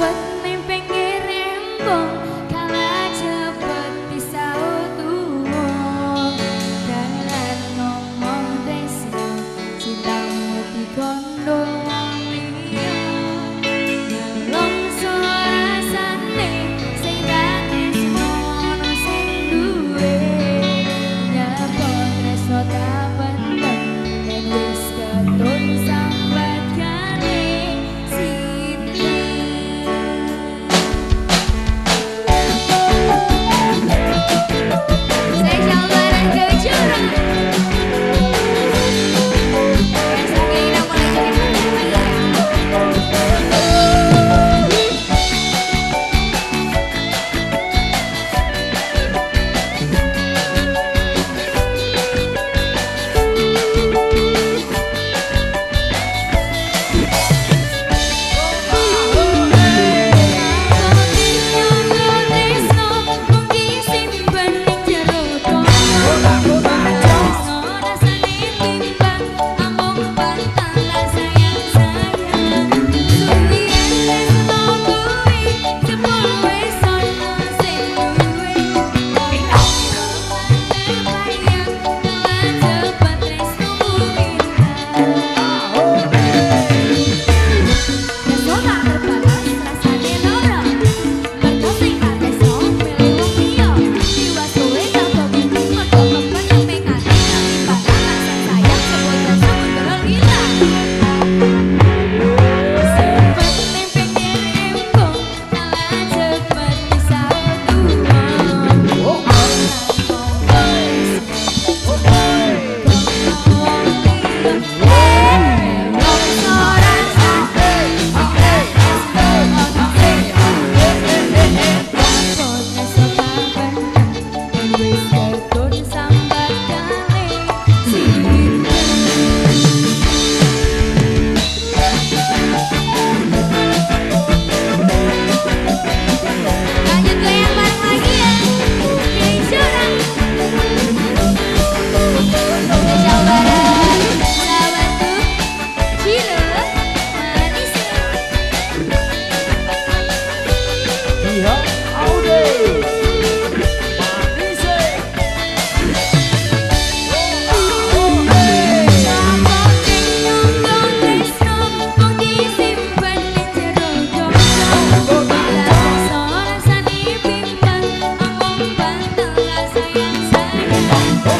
为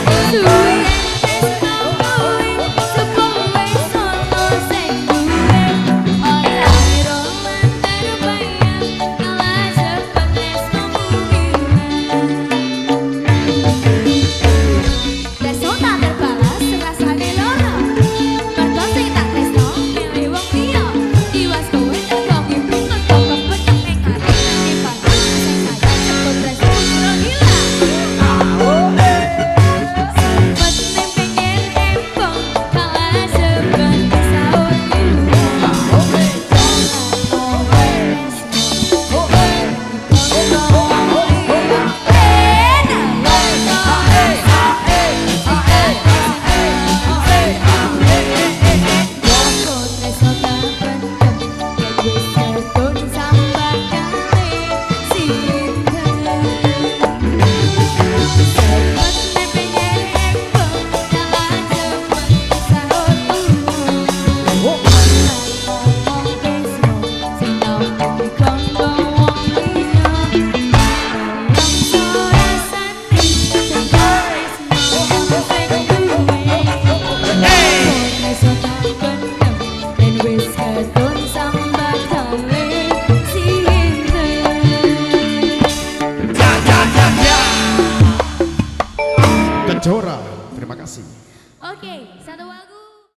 Tươi Kejora. Terima kasih. Oke, satu lagu